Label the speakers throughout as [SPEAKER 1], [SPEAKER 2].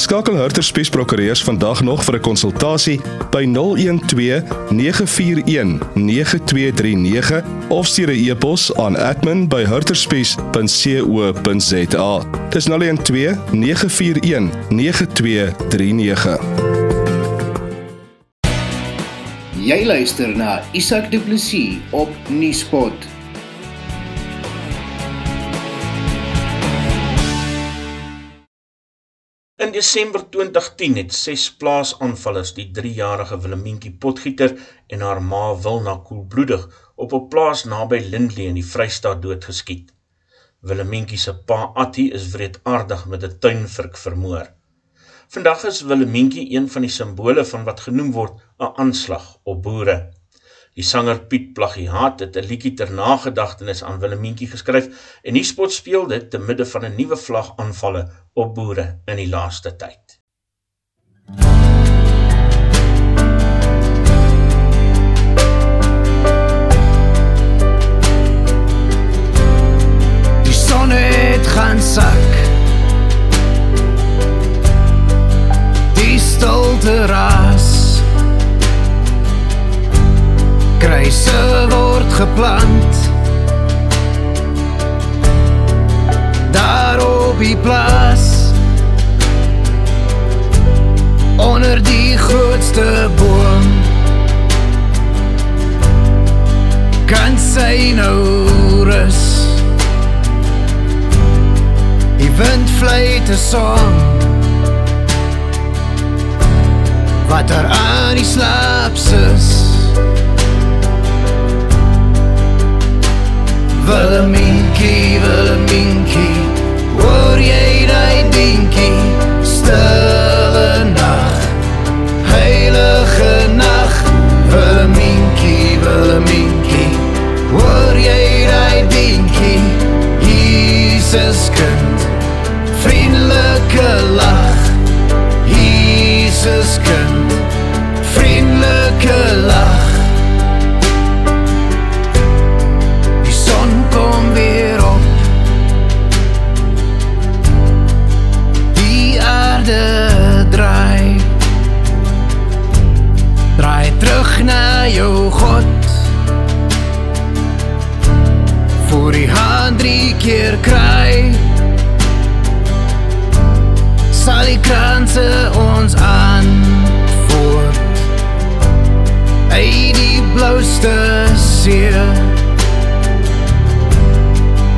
[SPEAKER 1] Skakel Hurter Spies Prokureurs vandag nog vir 'n konsultasie by 012 941 9239 of stuur 'n e-pos aan admin@hurterspies.co.za. Dis 012 941 9239.
[SPEAKER 2] Jy luister na Isak Du Plessis op Nieuwspot.
[SPEAKER 3] In Desember 2010 het ses plaasaanvallers die 3-jarige Willemientjie Potgieter en haar ma Wilna koelbloedig op 'n plaas naby Lindley in die Vrystaat doodgeskiet. Willemientjie se pa Attie is wreedaardig met 'n tuinvurk vermoor. Vandag is Willemientjie een van die simbole van wat genoem word 'n aanslag op boere. Die sanger Piet Plagiaat het 'n liedjie ter nagedagtenis aan Willemientjie geskryf en die spot speel dit te midde van 'n nuwe vlagaanvalle op boere in die laaste tyd.
[SPEAKER 2] Die son het gaan sak. Kruise word geplant. Daar op die plaas. Onder die grootste boom. Kan sy nou rus. Die wind vluit 'n song Wat er aan die slaap sus Willeminkie, Willeminkie Hoor jy die dinkie Stille nacht Heilige nacht. Willeminkie, Willeminkie Hoor jy die dinkie Jesus kind Vriendelike lach Jesus kind keer kraai Sal die kranse ons antwoord Uit die blauwste see.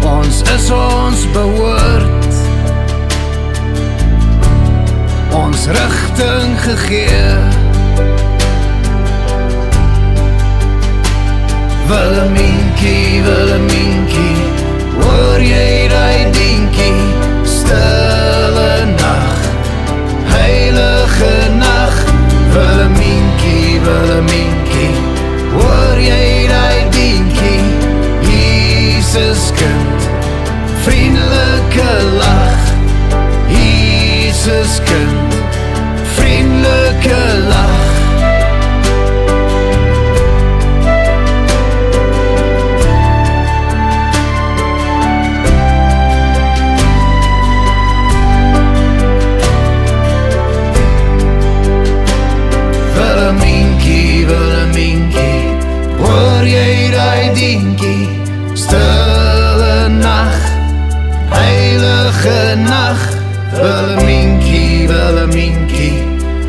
[SPEAKER 2] Ons is ons behoort. Ons richting gegee. Willeminkie, Willeminkie Hoor jy die dinkie Stille nacht Heilige nacht. Willeminkie, Willeminkie Hoor jy die dinkie Jesus kind Vriendelike lach. Jesus kind Vriendelike lach Stille nacht Heilige nacht. Willeminkie, Willeminkie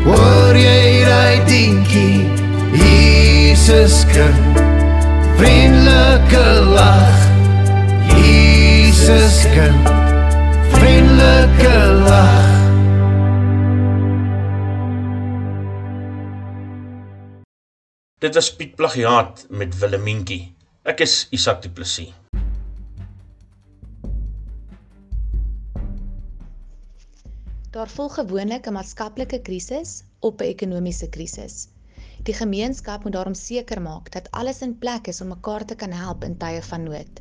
[SPEAKER 2] Hoor jy die dinkie Jesus kind Vriendelike lach. Jesus kind Vriendelike lach.
[SPEAKER 3] Dit was Piet Plagiaat met Willemientjie. Ek is Isak Du Plessis.
[SPEAKER 4] Daar volg gewoonlik 'n maatskaplike krisis op 'n ekonomiese krisis. Die gemeenskap moet daarom seker maak dat alles in plek is om mekaar te kan help in tye van nood.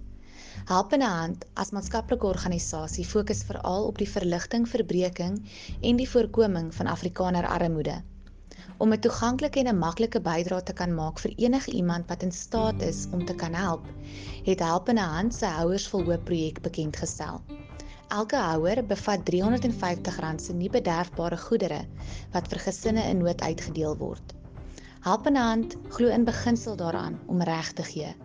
[SPEAKER 4] Helpende Hand as maatskaplike organisasie fokus veral op die verligting, verbreeking en die voorkoming van Afrikaner armoede. Om 'n toeganklike en 'n maklike bydrae te kan maak vir enige iemand wat in staat is om te kan help, het Helpende Hand se Houers vol Hoop projek bekend gestel. Elke houer bevat R350 se nie bederfbare goedere wat vir gesinne in nood uitgedeel word. Helpende Hand glo in beginsel daaraan om reg te gee.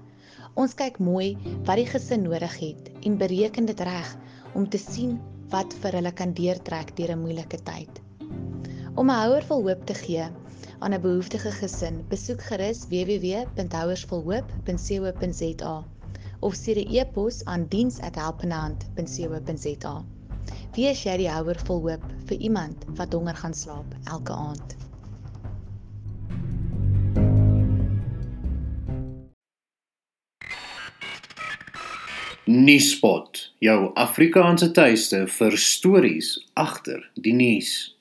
[SPEAKER 4] Ons kyk mooi wat die gesin nodig het en bereken dit reg om te sien wat vir hulle kan deurtrek deur 'n moeilike tyd. Om 'n houer vol hoop te gee aan 'n behoeftige gesin, besoek gerus www.houersvolhoop.co.za of stuur 'n e-pos aan diens@helpendehand.co.za. Wie is jy die houer vol hoop vir iemand wat honger gaan slaap elke aand?
[SPEAKER 2] Nuuspot, jou Afrikaanse tuiste vir stories agter die nuus.